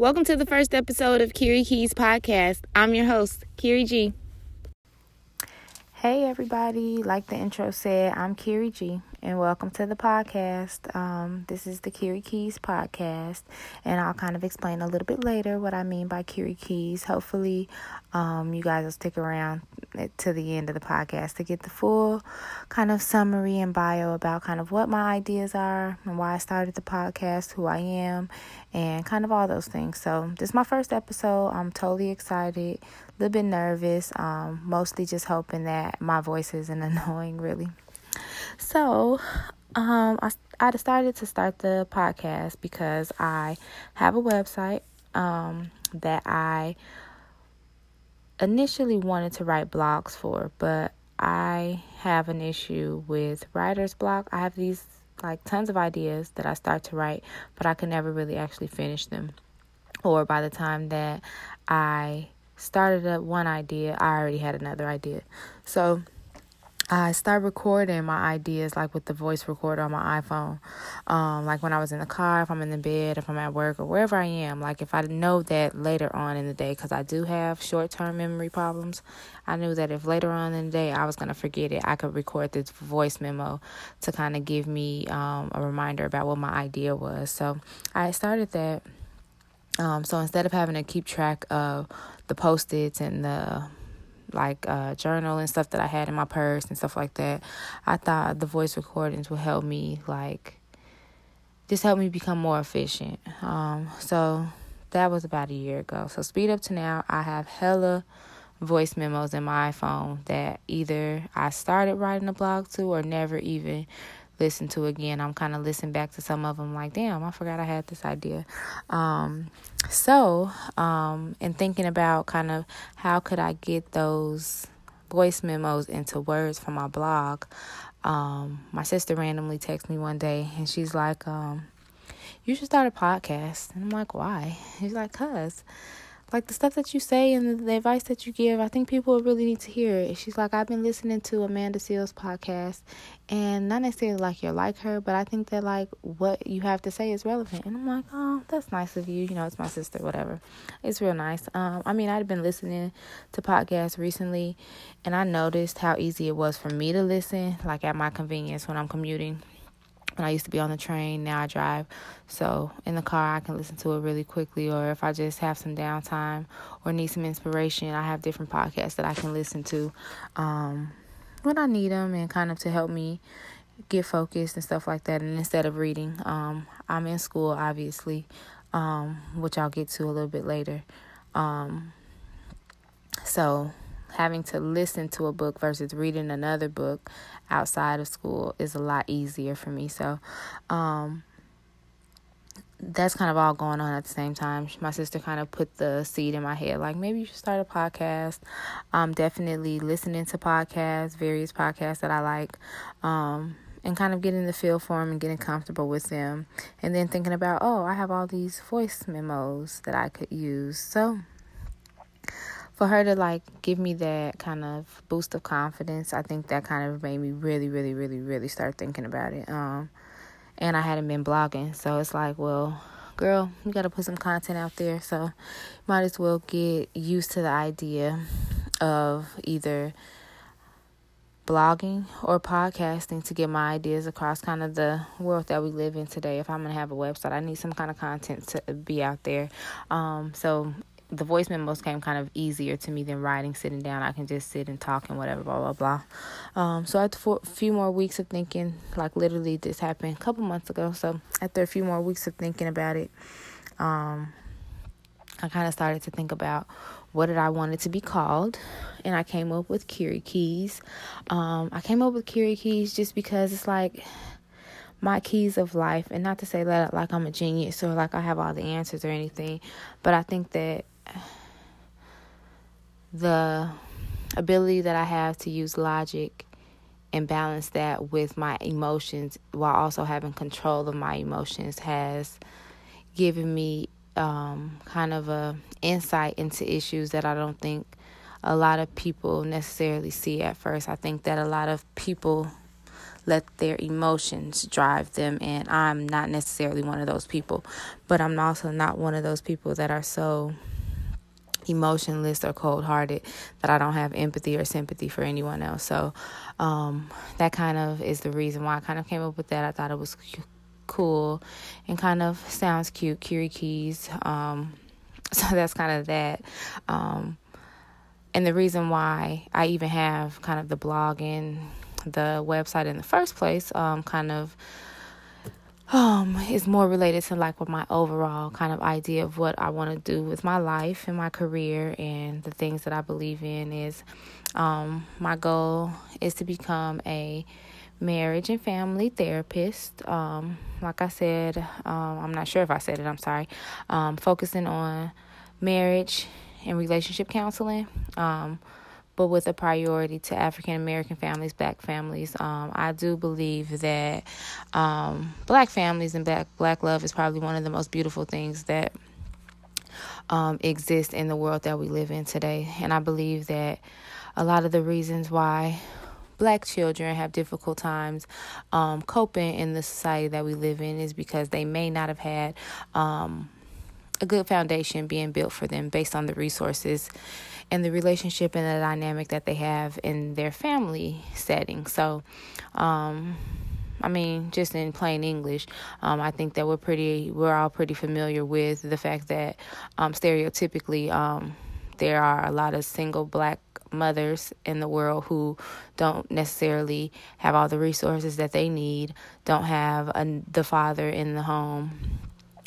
Welcome to the first episode of Kiri Keys Podcast. I'm your host, Kiri G. Hey, everybody. Like the intro said, I'm Kiri G and welcome to the podcast. Um, this is the Kiri Keys podcast, and I'll kind of explain a little bit later what I mean by Kiri Keys. Hopefully, um, you guys will stick around to the end of the podcast to get the full kind of summary and bio about kind of what my ideas are and why I started the podcast, who I am, and kind of all those things. So, this is my first episode. I'm totally excited, a little bit nervous, um, mostly just hoping that my voice isn't annoying, really. So, um, I, I decided to start the podcast because I have a website um, that I initially wanted to write blogs for, but I have an issue with writer's block. I have these like tons of ideas that I start to write, but I can never really actually finish them. Or by the time that I started up one idea, I already had another idea. So I start recording my ideas like with the voice recorder on my iPhone. Um, like when I was in the car, if I'm in the bed, if I'm at work, or wherever I am. Like if I know that later on in the day, because I do have short term memory problems, I knew that if later on in the day I was going to forget it, I could record this voice memo to kind of give me um, a reminder about what my idea was. So I started that. Um, so instead of having to keep track of the post its and the like uh, journal and stuff that I had in my purse and stuff like that. I thought the voice recordings would help me like just help me become more efficient. Um, so that was about a year ago. So speed up to now, I have hella voice memos in my iPhone that either I started writing a blog to or never even listen to again. I'm kind of listening back to some of them like, damn, I forgot I had this idea. Um, so, um, and thinking about kind of how could I get those voice memos into words for my blog, um, my sister randomly texted me one day and she's like, um, you should start a podcast. And I'm like, why? She's like, cuz like the stuff that you say and the, advice that you give, I think people really need to hear it. She's like, I've been listening to Amanda Seales podcast, and not necessarily like you're like her, but I think that like what you have to say is relevant. And I'm like, oh, that's nice of you. You know, it's my sister, whatever. It's real nice. Um, I mean, I'd been listening to podcasts recently, and I noticed how easy it was for me to listen, like at my convenience when I'm commuting when I used to be on the train, now I drive. So in the car, I can listen to it really quickly. Or if I just have some downtime or need some inspiration, I have different podcasts that I can listen to um, when I need them and kind of to help me get focused and stuff like that. And instead of reading, um, I'm in school, obviously, um, which I'll get to a little bit later. Um, so having to listen to a book versus reading another book outside of school is a lot easier for me. So, um, that's kind of all going on at the same time. My sister kind of put the seed in my head, like maybe you should start a podcast. I'm definitely listening to podcasts, various podcasts that I like, um, and kind of getting the feel for them and getting comfortable with them. And then thinking about, oh, I have all these voice memos that I could use. So for her to like give me that kind of boost of confidence, I think that kind of made me really, really, really, really start thinking about it. Um, and I hadn't been blogging, so it's like, well, girl, you got to put some content out there. So, might as well get used to the idea of either blogging or podcasting to get my ideas across kind of the world that we live in today. If I'm going to have a website, I need some kind of content to be out there. Um, so the voice memos came kind of easier to me than writing, sitting down. I can just sit and talk and whatever, blah, blah, blah. Um, so after a few more weeks of thinking, like literally this happened a couple months ago. So after a few more weeks of thinking about it, um, I kind of started to think about what did I want it to be called, and I came up with Kiri Keys. Um, I came up with Kiri Keys just because it's like my keys of life, and not to say that like I'm a genius or like I have all the answers or anything, but I think that the ability that I have to use logic and balance that with my emotions while also having control of my emotions has given me um, kind of a insight into issues that I don't think a lot of people necessarily see at first. I think that a lot of people let their emotions drive them. And I'm not necessarily one of those people, but I'm also not one of those people that are so emotionless or cold hearted that I don't have empathy or sympathy for anyone else. So um, that kind of is the reason why I kind of came up with that. I thought it was cool and kind of sounds cute, Kiri Keys. Um, so that's kind of that. Um, and the reason why I even have kind of the blog and the website in the first place, um, kind of um, is more related to like what my overall kind of idea of what I want to do with my life and my career and the things that I believe in is um, my goal is to become a marriage and family therapist. Um, like I said, um, I'm not sure if I said it, I'm sorry. Um, focusing on marriage and relationship counseling. Um, but with a priority to African American families, black families. Um, I do believe that um, black families and black black love is probably one of the most beautiful things that um, exist in the world that we live in today. And I believe that a lot of the reasons why black children have difficult times um, coping in the society that we live in is because they may not have had um, a good foundation being built for them based on the resources and the relationship and the dynamic that they have in their family setting. So, um, I mean, just in plain English, um, I think that we're pretty, we're all pretty familiar with the fact that um, stereotypically um, there are a lot of single black mothers in the world who don't necessarily have all the resources that they need, don't have a, the father in the home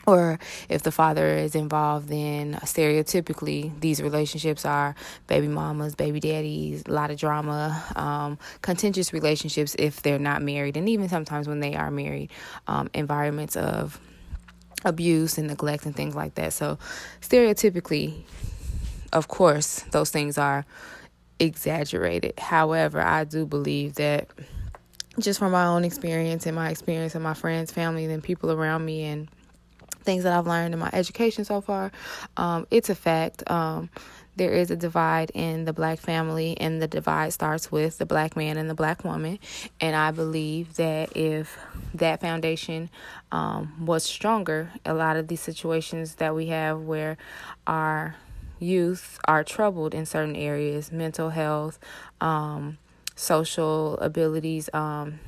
or if the father is involved, then stereotypically these relationships are baby mamas, baby daddies, a lot of drama, um, contentious relationships if they're not married, and even sometimes when they are married, um, environments of abuse and neglect and things like that. So, stereotypically, of course, those things are exaggerated. However, I do believe that just from my own experience and my experience and my friends, family, and people around me, and things that I've learned in my education so far, um, it's a fact. Um, there is a divide in the black family, and the divide starts with the black man and the black woman. And I believe that if that foundation um, was stronger, a lot of these situations that we have where our youth are troubled in certain areas mental health, um, social abilities, um,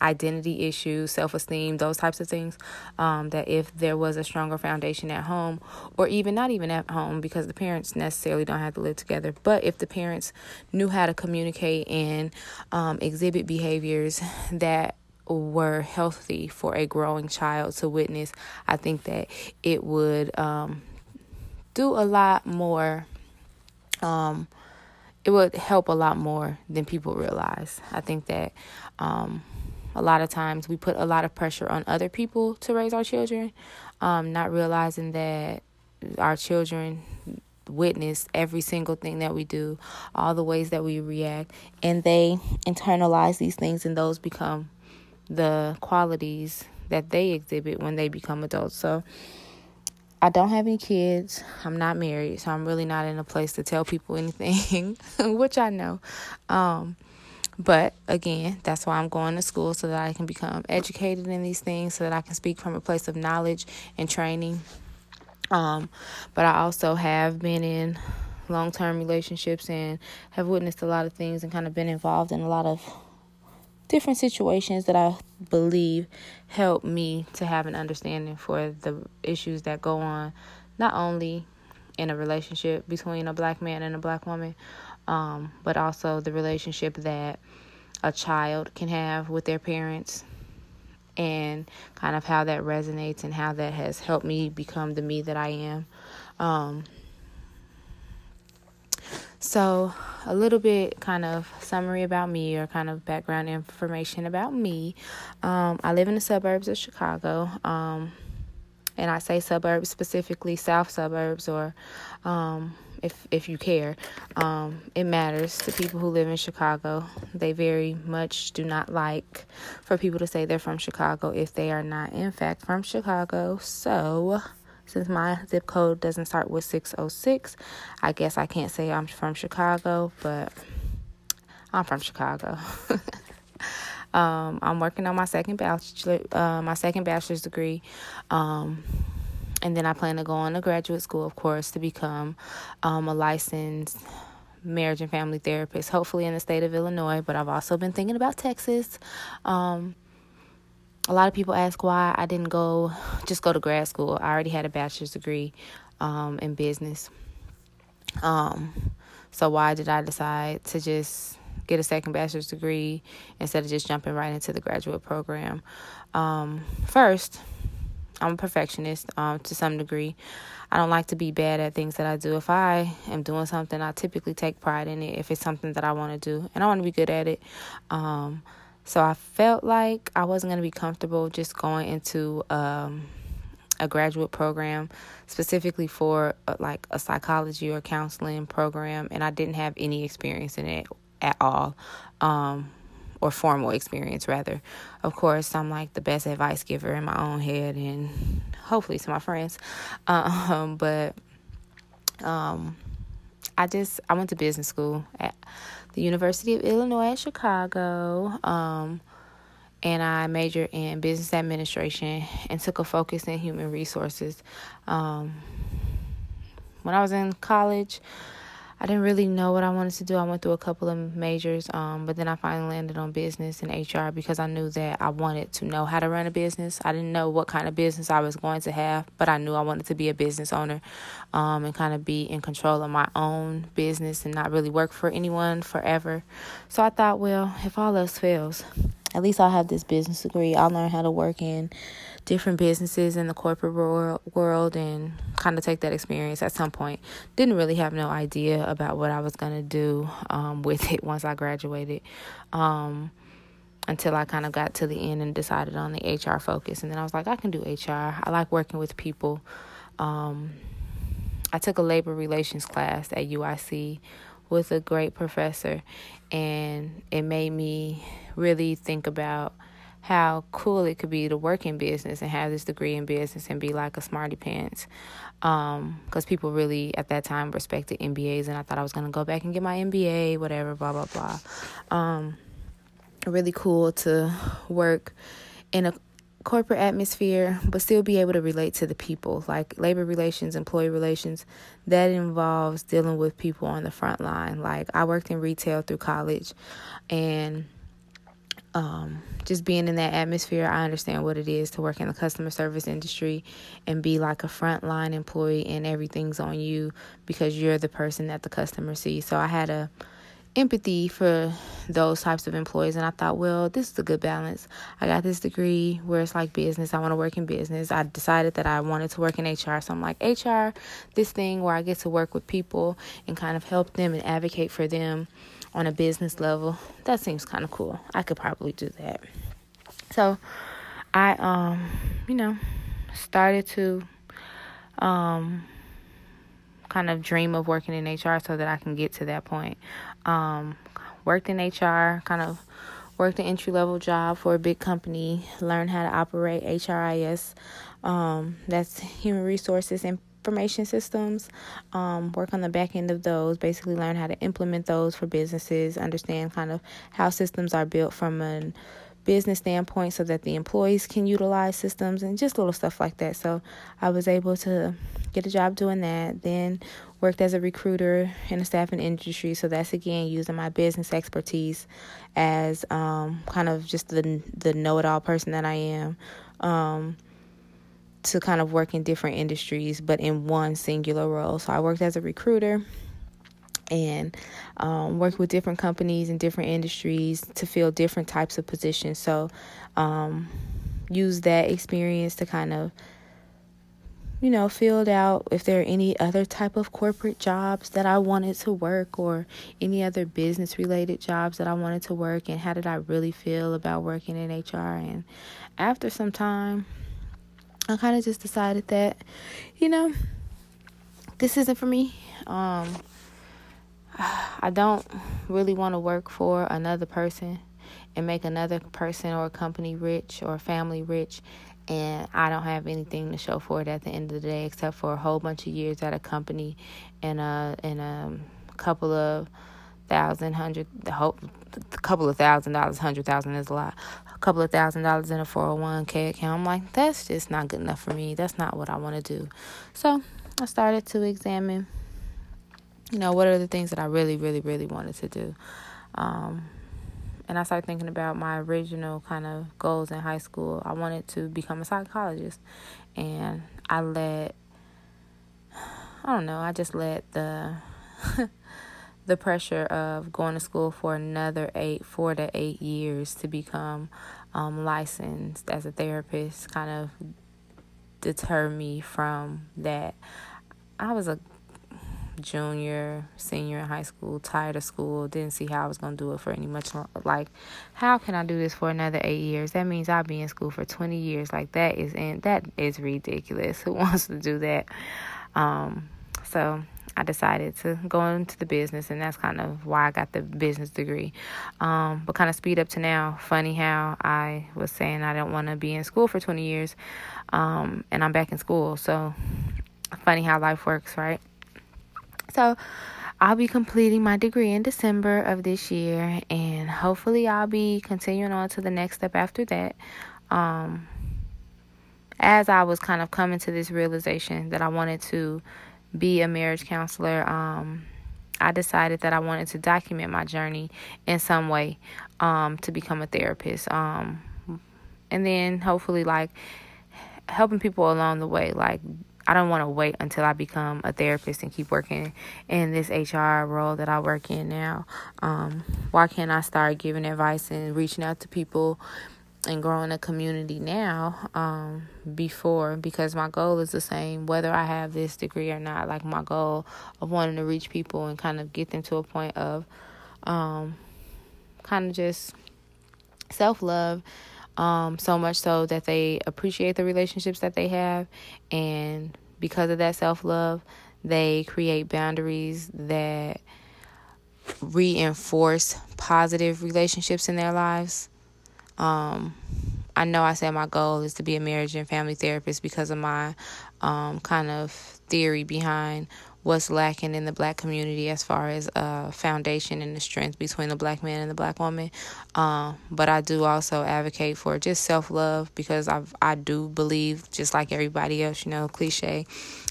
identity issues, self esteem, those types of things. Um, that if there was a stronger foundation at home, or even not even at home, because the parents necessarily don't have to live together, but if the parents knew how to communicate and um, exhibit behaviors that were healthy for a growing child to witness, I think that it would um, do a lot more. Um, it would help a lot more than people realize. I think that um, a lot of times we put a lot of pressure on other people to raise our children, um, not realizing that our children witness every single thing that we do, all the ways that we react, and they internalize these things, and those become the qualities that they exhibit when they become adults. So, I don't have any kids. I'm not married, so I'm really not in a place to tell people anything, which I know. Um, but again, that's why I'm going to school so that I can become educated in these things, so that I can speak from a place of knowledge and training. Um, but I also have been in long term relationships and have witnessed a lot of things and kind of been involved in a lot of different situations that I believe help me to have an understanding for the issues that go on, not only in a relationship between a black man and a black woman, um, but also the relationship that a child can have with their parents and kind of how that resonates and how that has helped me become the me that I am. Um, so, a little bit kind of summary about me or kind of background information about me. Um, I live in the suburbs of Chicago. Um, and I say suburbs specifically, south suburbs or um, if if you care. Um, it matters to people who live in Chicago. They very much do not like for people to say they're from Chicago if they are not in fact from Chicago. So since my zip code doesn't start with 606, I guess I can't say I'm from Chicago, but I'm from Chicago. Um, I'm working on my second bachelor, uh, my second bachelor's degree. Um, and then I plan to go on to graduate school, of course, to become um, a licensed marriage and family therapist, hopefully in the state of Illinois. But I've also been thinking about Texas. Um, a lot of people ask why I didn't go just go to grad school. I already had a bachelor's degree um, in business. Um, so why did I decide to just get a second bachelor's degree instead of just jumping right into the graduate program? Um, first, I'm a perfectionist um, to some degree. I don't like to be bad at things that I do. If I am doing something, I typically take pride in it if it's something that I want to do, and I want to be good at it. Um, so I felt like I wasn't going to be comfortable just going into um, a graduate program specifically for uh, like a psychology or counseling program, and I didn't have any experience in it at all. Um, or formal experience rather. Of course, I'm like the best advice giver in my own head and hopefully to my friends. Um, but um, I just I went to business school at the University of Illinois at Chicago. Um, and I majored in business administration and took a focus in human resources. Um, when I was in college, I didn't really know what I wanted to do. I went through a couple of majors, um, but then I finally landed on business and HR because I knew that I wanted to know how to run a business. I didn't know what kind of business I was going to have, but I knew I wanted to be a business owner um, and kind of be in control of my own business and not really work for anyone forever. So I thought, well, if all else fails, at least I'll have this business degree. I'll learn how to work in different businesses in the corporate world, and kind of take that experience at some point. Didn't really have no idea about what I was going to do um, with it once I graduated. Um, until I kind of got to the end and decided on the HR focus. And then I was like, I can do HR. I like working with people. Um, I took a labor relations class at UIC with a great professor, and it made me really think about how cool it could be to work in business and have this degree in business and be like a smarty pants. Because um, people really at that time respected MBAs, and I thought I was going to go back and get my MBA, whatever, blah, blah, blah. Um, really cool to work in a corporate atmosphere, but still be able to relate to the people, like labor relations, employee relations. That involves dealing with people on the front line. Like I worked in retail through college, and um, just being in that atmosphere, I understand what it is to work in the customer service industry and be like a frontline employee, and everything's on you because you're the person that the customer sees. So I had a empathy for those types of employees and I thought, well, this is a good balance. I got this degree where it's like business. I want to work in business. I decided that I wanted to work in HR. So I'm like, HR, this thing where I get to work with people and kind of help them and advocate for them on a business level. That seems kind of cool. I could probably do that. So I um, you know, started to um kind of dream of working in HR so that I can get to that point. Um worked in HR, kind of worked an entry level job for a big company, learned how to operate HRIS. Um, that's human resources and information systems, um, work on the back end of those, basically learn how to implement those for businesses, understand kind of how systems are built from a business standpoint so that the employees can utilize systems and just little stuff like that. So I was able to get a job doing that. Then worked as a recruiter in the staffing industry. So that's again using my business expertise as um, kind of just the the know it all person that I am. Um, to kind of work in different industries, but in one singular role. So I worked as a recruiter and um, worked with different companies and different industries to fill different types of positions. So um, use that experience to kind of you know, filled out if there are any other type of corporate jobs that I wanted to work or any other business related jobs that I wanted to work and how did I really feel about working in HR and after some time I kind of just decided that, you know, this isn't for me. Um, I don't really want to work for another person and make another person or a company rich or a family rich and I don't have anything to show for it at the end of the day except for a whole bunch of years at a company and a and a couple of thousand, hundred, the hope, a couple of thousand dollars, hundred thousand is a lot. Couple of thousand dollars in a 401k account. I'm like, that's just not good enough for me. That's not what I want to do. So I started to examine, you know, what are the things that I really, really, really wanted to do. Um, and I started thinking about my original kind of goals in high school. I wanted to become a psychologist, and I let I don't know, I just let the the pressure of going to school for another eight, four to eight years to become um, licensed as a therapist kind of deter me from that. I was a junior, senior in high school, tired of school, didn't see how I was going to do it for any much longer. Like, how can I do this for another eight years? That means I'll be in school for 20 years. Like, that is, and that is ridiculous. Who wants to do that? Um, so I decided to go into the business, and that's kind of why I got the business degree. Um, but kind of speed up to now. Funny how I was saying I don't want to be in school for 20 years, um, and I'm back in school. So funny how life works, right? So I'll be completing my degree in December of this year, and hopefully I'll be continuing on to the next step after that. Um, as I was kind of coming to this realization that I wanted to be a marriage counselor, um, I decided that I wanted to document my journey in some way um, to become a therapist. Um, and then hopefully, like, helping people along the way. Like, I don't want to wait until I become a therapist and keep working in this HR role that I work in now. Um, why can't I start giving advice and reaching out to people and growing a community now um, before because my goal is the same whether I have this degree or not. Like my goal of wanting to reach people and kind of get them to a point of um, kind of just self love. Um, so much so that they appreciate the relationships that they have, and because of that self love, they create boundaries that reinforce positive relationships in their lives um, I know I said my goal is to be a marriage and family therapist because of my um, kind of theory behind what's lacking in the black community as far as uh, foundation and the strength between the black man and the black woman. Um, but I do also advocate for just self love because I I do believe just like everybody else, you know, cliche,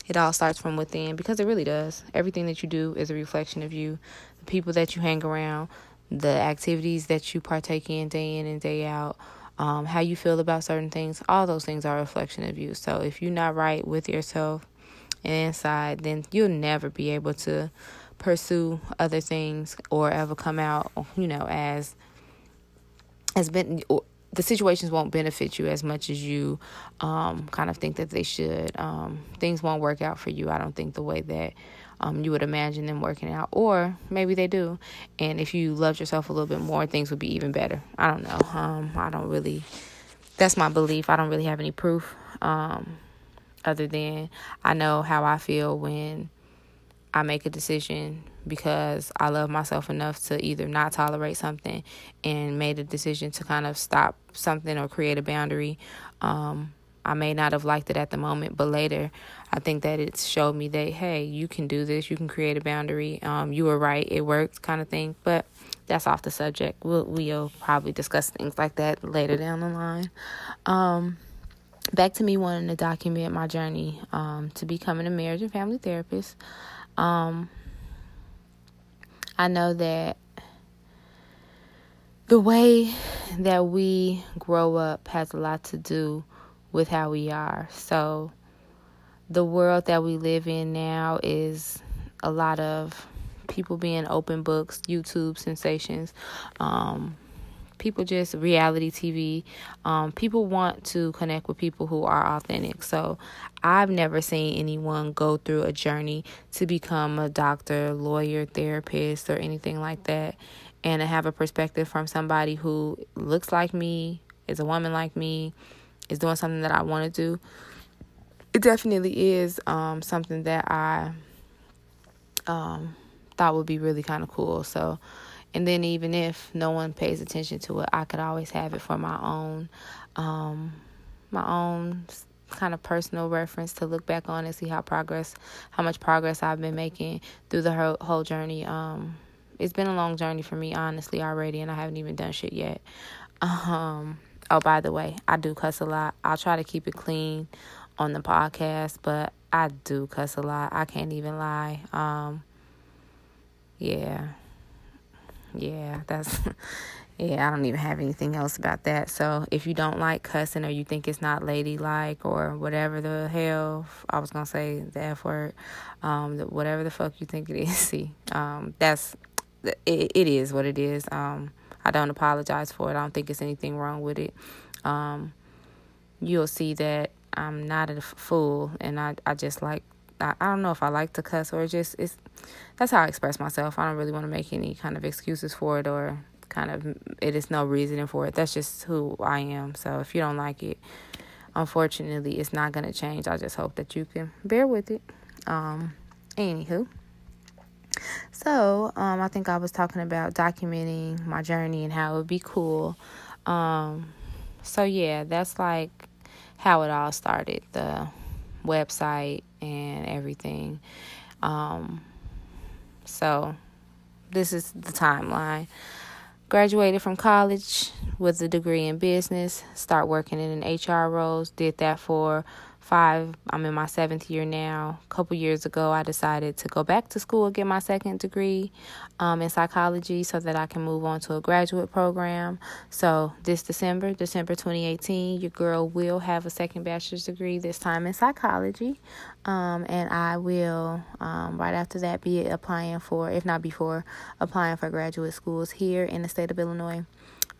it all starts from within because it really does. Everything that you do is a reflection of you. The people that you hang around, the activities that you partake in day in and day out, um, how you feel about certain things, all those things are a reflection of you. So if you're not right with yourself and inside, then you'll never be able to pursue other things or ever come out, you know, as as been the situations won't benefit you as much as you um, kind of think that they should. Um, things won't work out for you. I don't think the way that um, you would imagine them working out, or maybe they do. And if you loved yourself a little bit more, things would be even better. I don't know. Um, I don't really. That's my belief. I don't really have any proof, um, other than I know how I feel when I make a decision because I love myself enough to either not tolerate something and made a decision to kind of stop something or create a boundary. Um, I may not have liked it at the moment, but later I think that it showed me that, hey, you can do this, you can create a boundary. Um, you were right, it worked, kind of thing. But that's off the subject. We'll, we'll probably discuss things like that later down the line. Um, back to me wanting to document my journey um, to becoming a marriage and family therapist. Um, I know that the way that we grow up has a lot to do with how we are. So, the world that we live in now is a lot of people being open books, YouTube sensations, um, people just reality TV. Um, people want to connect with people who are authentic. So I've never seen anyone go through a journey to become a doctor, lawyer, therapist, or anything like that, and to have a perspective from somebody who looks like me, is a woman like me, is doing something that I want to do. It definitely is um, something that I um, thought would be really kind of cool. So and then even if no one pays attention to it, I could always have it for my own, um, my own kind of personal reference to look back on and see how progress, how much progress I've been making through the whole, whole journey. Um, it's been a long journey for me, honestly, already, and I haven't even done shit yet. Oh, by the way, I do cuss a lot. I'll try to keep it clean on the podcast, but I do cuss a lot. I can't even lie. Um, yeah, yeah, that's yeah, I don't even have anything else about that. So if you don't like cussing or you think it's not ladylike or whatever the hell, I was gonna say the F word, um, whatever the fuck you think it is, see, um, that's it, it is what it is. Um, I don't apologize for it. I don't think it's anything wrong with it. Um, you'll see that I'm not a fool, and I I just like I, I don't know if I like to cuss or just it's that's how I express myself. I don't really want to make any kind of excuses for it or kind of it is no reasoning for it. That's just who I am. So if you don't like it, unfortunately, it's not gonna change. I just hope that you can bear with it. Um, anywho. So, um, I think I was talking about documenting my journey and how it would be cool. Um, so yeah, that's like how it all started. The website and everything. Um, so this is the timeline. Graduated from college with a degree in business, start working in an HR roles, did that for five. I'm in my seventh year now. A couple years ago, I decided to go back to school get my second degree um, in psychology so that I can move on to a graduate program. So this December, December 2018, your girl will have a second bachelor's degree, this time in psychology. Um, and I will, um, right after that, be applying for, if not before, applying for graduate schools here in the state of Illinois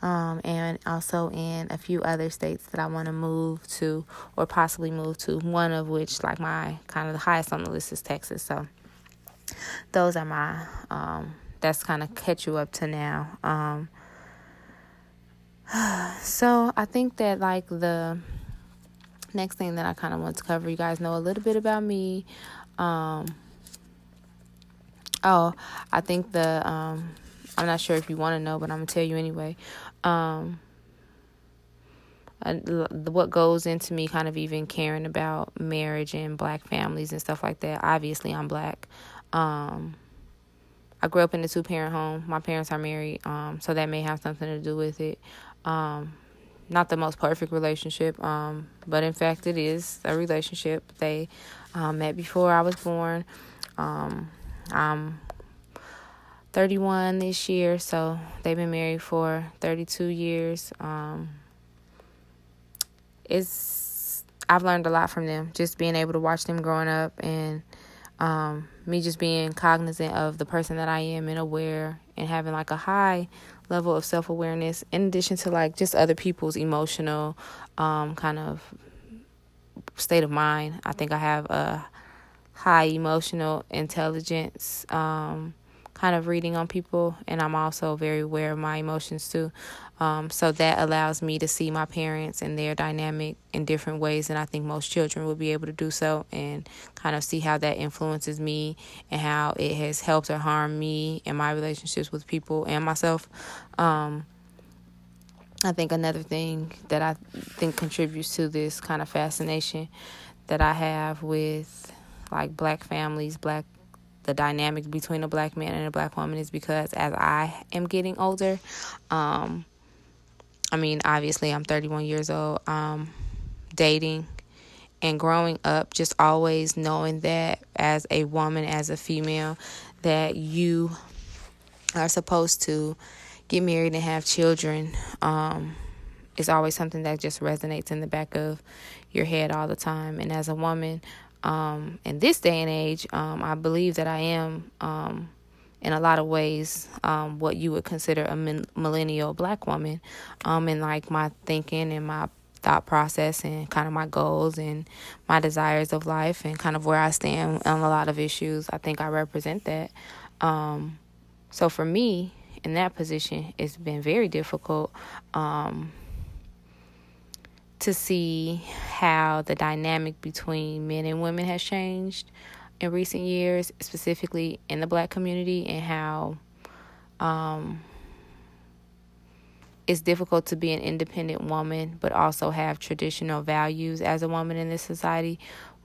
um, and also in a few other states that I want to move to or possibly move to. One of which, like my kind of the highest on the list, is Texas. So those are my um, that's kind of catch you up to now. Um, so I think that like the next thing that I kind of want to cover, you guys know a little bit about me. Um, oh, I think the um, I'm not sure if you want to know, but I'm gonna tell you anyway um, what goes into me kind of even caring about marriage and black families and stuff like that. Obviously, I'm black. Um, I grew up in a two parent home. My parents are married, um, so that may have something to do with it. Um, not the most perfect relationship, um, but in fact, it is a relationship. They um, met before I was born. Um, I'm 31 this year, so they've been married for 32 years. Um, it's I've learned a lot from them, just being able to watch them growing up and um, me just being cognizant of the person that I am and aware and having like a high level of self awareness in addition to like just other people's emotional um, kind of state of mind. I think I have a high emotional intelligence. Um, kind of reading on people, and I'm also very aware of my emotions too. Um, so that allows me to see my parents and their dynamic in different ways, and I think most children will be able to do so and kind of see how that influences me and how it has helped or harmed me and my relationships with people and myself. Um, I think another thing that I think contributes to this kind of fascination that I have with like black families, black the dynamic between a black man and a black woman is because as I am getting older, um, I mean, obviously, I'm 31 years old, um, dating and growing up, just always knowing that as a woman, as a female, that you are supposed to get married and have children um, is always something that just resonates in the back of your head all the time. And as a woman, um, in this day and age, um, I believe that I am, um, in a lot of ways, um, what you would consider a millennial black woman, um, in like my thinking and my thought process and kind of my goals and my desires of life and kind of where I stand on a lot of issues. I think I represent that. Um, so for me, in that position, it's been very difficult. Um, to see how the dynamic between men and women has changed in recent years, specifically in the black community, and how um, it's difficult to be an independent woman, but also have traditional values as a woman in this society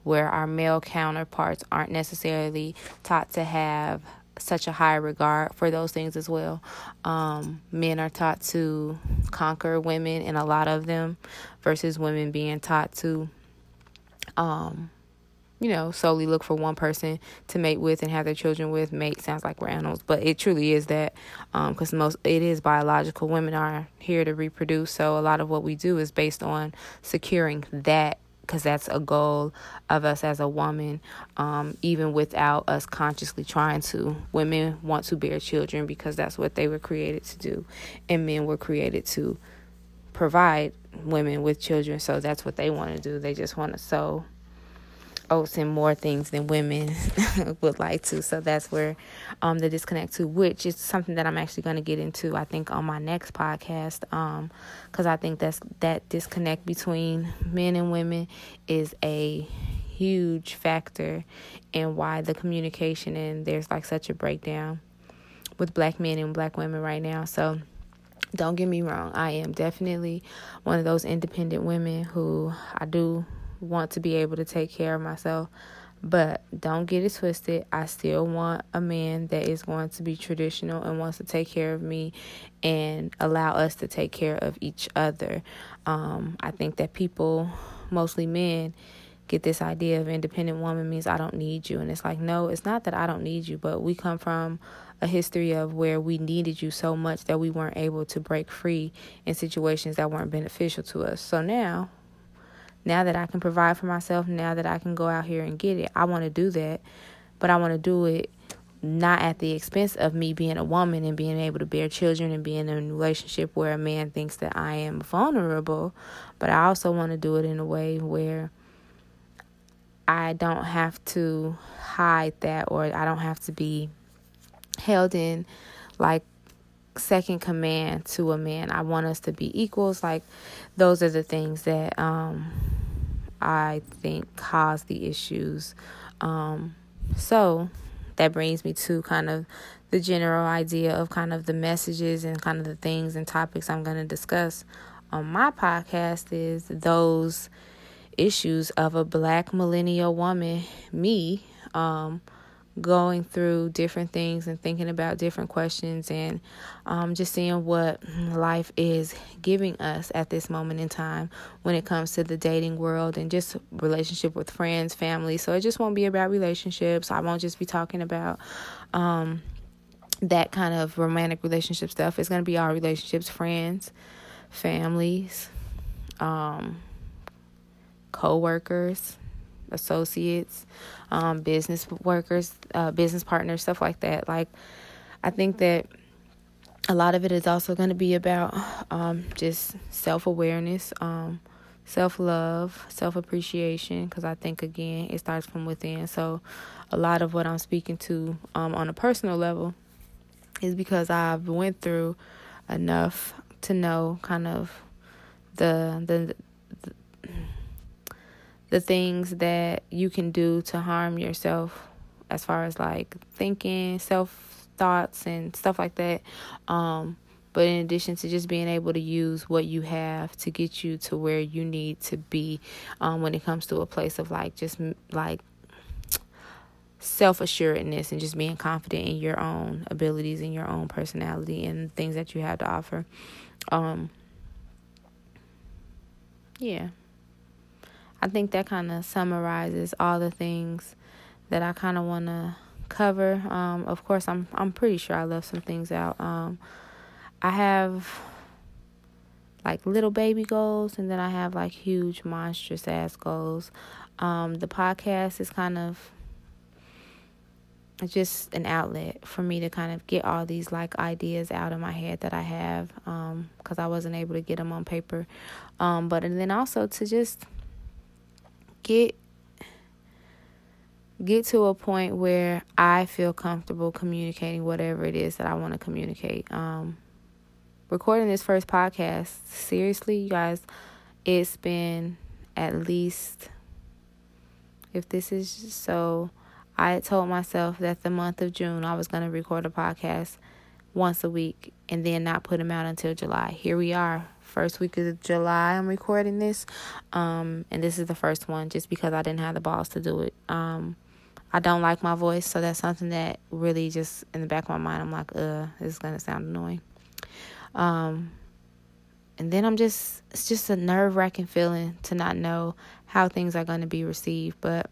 where our male counterparts aren't necessarily taught to have such a high regard for those things as well. Um, men are taught to conquer women, and a lot of them, versus women being taught to, um, you know, solely look for one person to mate with and have their children with. Mate sounds like we're animals, but it truly is that because um, most it is biological. Women are here to reproduce, so a lot of what we do is based on securing that because that's a goal of us as a woman, um, even without us consciously trying to. Women want to bear children because that's what they were created to do, and men were created to provide women with children, so that's what they want to do. They just want to sow oats and more things than women would like to. So that's where um, the disconnect to, which is something that I'm actually going to get into. I think on my next podcast, because um, I think that's that disconnect between men and women is a huge factor in why the communication and there's like such a breakdown with black men and black women right now. So don't get me wrong, I am definitely one of those independent women who I do want to be able to take care of myself. But don't get it twisted. I still want a man that is going to be traditional and wants to take care of me and allow us to take care of each other. Um, I think that people, mostly men, get this idea of independent woman means I don't need you. And it's like, no, it's not that I don't need you, but we come from a history of where we needed you so much that we weren't able to break free in situations that weren't beneficial to us. So now now that I can provide for myself, now that I can go out here and get it, I want to do that. But I want to do it not at the expense of me being a woman and being able to bear children and being in a relationship where a man thinks that I am vulnerable. But I also want to do it in a way where I don't have to hide that or I don't have to be held in like second command to a man. I want us to be equals. Like those are the things that um, I think cause the issues. Um, so that brings me to kind of the general idea of kind of the messages and kind of the things and topics I'm going to discuss on my podcast is those issues of a black millennial woman, me, um, going through different things and thinking about different questions and um, just seeing what life is giving us at this moment in time when it comes to the dating world and just relationship with friends, family. So it just won't be about relationships. I won't just be talking about um, that kind of romantic relationship stuff. It's going to be our relationships, friends, families, um, co workers associates, um, business workers, uh, business partners, stuff like that. Like, I think that a lot of it is also going to be about um, just self awareness, um, self love, self appreciation, because I think, again, it starts from within. So, a lot of what I'm speaking to um, on a personal level is because I've went through enough to know kind of the the the things that you can do to harm yourself as far as like thinking, self thoughts and stuff like that. Um but in addition to just being able to use what you have to get you to where you need to be um when it comes to a place of like just like self assuredness and just being confident in your own abilities and your own personality and things that you have to offer. Um yeah. I think that kind of summarizes all the things that I kind of want to cover. Um, of course, I'm I'm pretty sure I left some things out. Um, I have like little baby goals, and then I have like huge monstrous ass goals. Um, the podcast is kind of just an outlet for me to kind of get all these like ideas out of my head that I have because um, I wasn't able to get them on paper. Um, but and then also to just get get to a point where I feel comfortable communicating whatever it is that I want to communicate. Um, recording this first podcast, seriously, you guys, it's been at least, if this is so, I told myself that the month of June I was going to record a podcast once a week and then not put them out until July. Here we are, first week of July. I'm recording this, um, and this is the first one just because I didn't have the balls to do it. Um, I don't like my voice, so that's something that really just in the back of my mind, I'm like, uh, this is gonna sound annoying. Um, and then I'm just, it's just a nerve wracking feeling to not know how things are gonna be received. But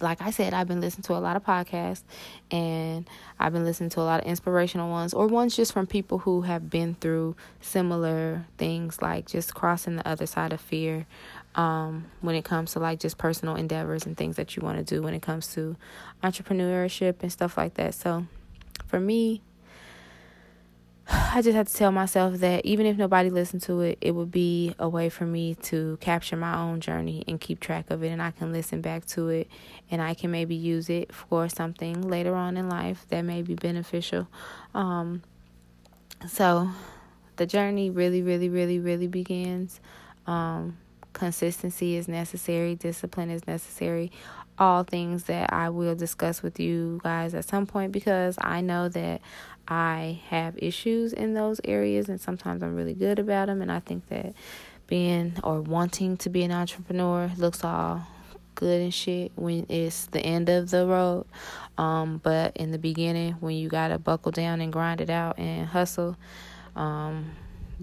like I said, I've been listening to a lot of podcasts and I've been listening to a lot of inspirational ones or ones just from people who have been through similar things, like just crossing the other side of fear um, when it comes to like just personal endeavors and things that you want to do when it comes to entrepreneurship and stuff like that. So for me, I just had to tell myself that even if nobody listened to it, it would be a way for me to capture my own journey and keep track of it. And I can listen back to it and I can maybe use it for something later on in life that may be beneficial. Um, so the journey really, really, really, really begins. Um, consistency is necessary, discipline is necessary. All things that I will discuss with you guys at some point because I know that I have issues in those areas and sometimes I'm really good about them. And I think that being or wanting to be an entrepreneur looks all good and shit when it's the end of the road. Um, but in the beginning, when you gotta buckle down and grind it out and hustle, um,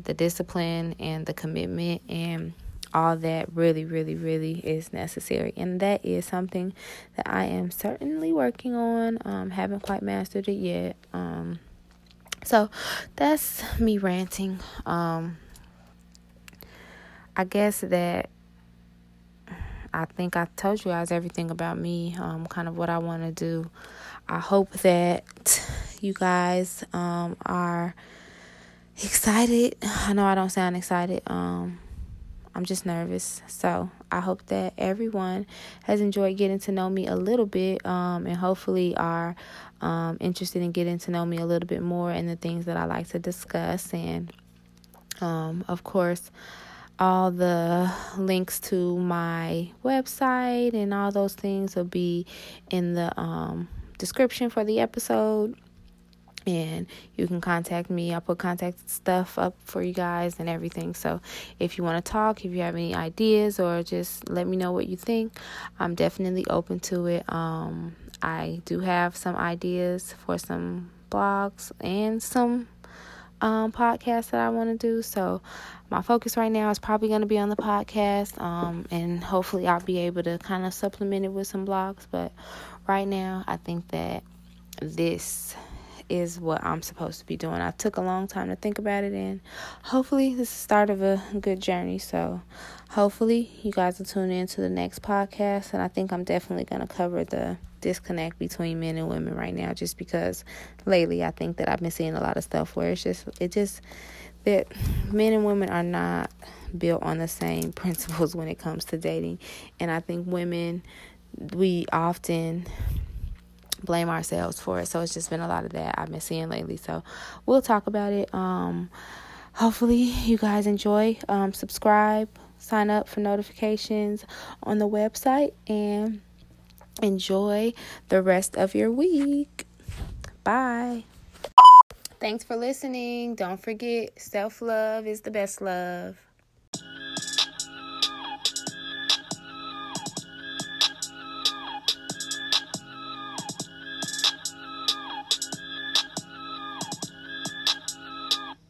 the discipline and the commitment and all that really, really, really is necessary. And that is something that I am certainly working on. Um, haven't quite mastered it yet. Um, so that's me ranting. Um, I guess that I think I told you guys everything about me, um, kind of what I want to do. I hope that you guys um, are excited. I know I don't sound excited. Um, I'm just nervous. So I hope that everyone has enjoyed getting to know me a little bit um, and hopefully are um, interested in getting to know me a little bit more and the things that I like to discuss. And um, of course, all the links to my website and all those things will be in the um, description for the episode and you can contact me. I'll put contact stuff up for you guys and everything. So if you want to talk, if you have any ideas or just let me know what you think, I'm definitely open to it. Um, I do have some ideas for some blogs and some um, podcasts that I want to do. So my focus right now is probably going to be on the podcast, um, and hopefully I'll be able to kind of supplement it with some blogs. But right now, I think that this is what I'm supposed to be doing. I took a long time to think about it, and hopefully, this is the start of a good journey. So, hopefully, you guys will tune in to the next podcast. And I think I'm definitely going to cover the disconnect between men and women right now, just because lately I think that I've been seeing a lot of stuff where it's just, it just, that men and women are not built on the same principles when it comes to dating. And I think women, we often blame ourselves for it. So it's just been a lot of that I've been seeing lately. So we'll talk about it. Um, hopefully you guys enjoy. Um, subscribe, sign up for notifications on the website, and enjoy the rest of your week. Bye. Thanks for listening. Don't forget, self love is the best love.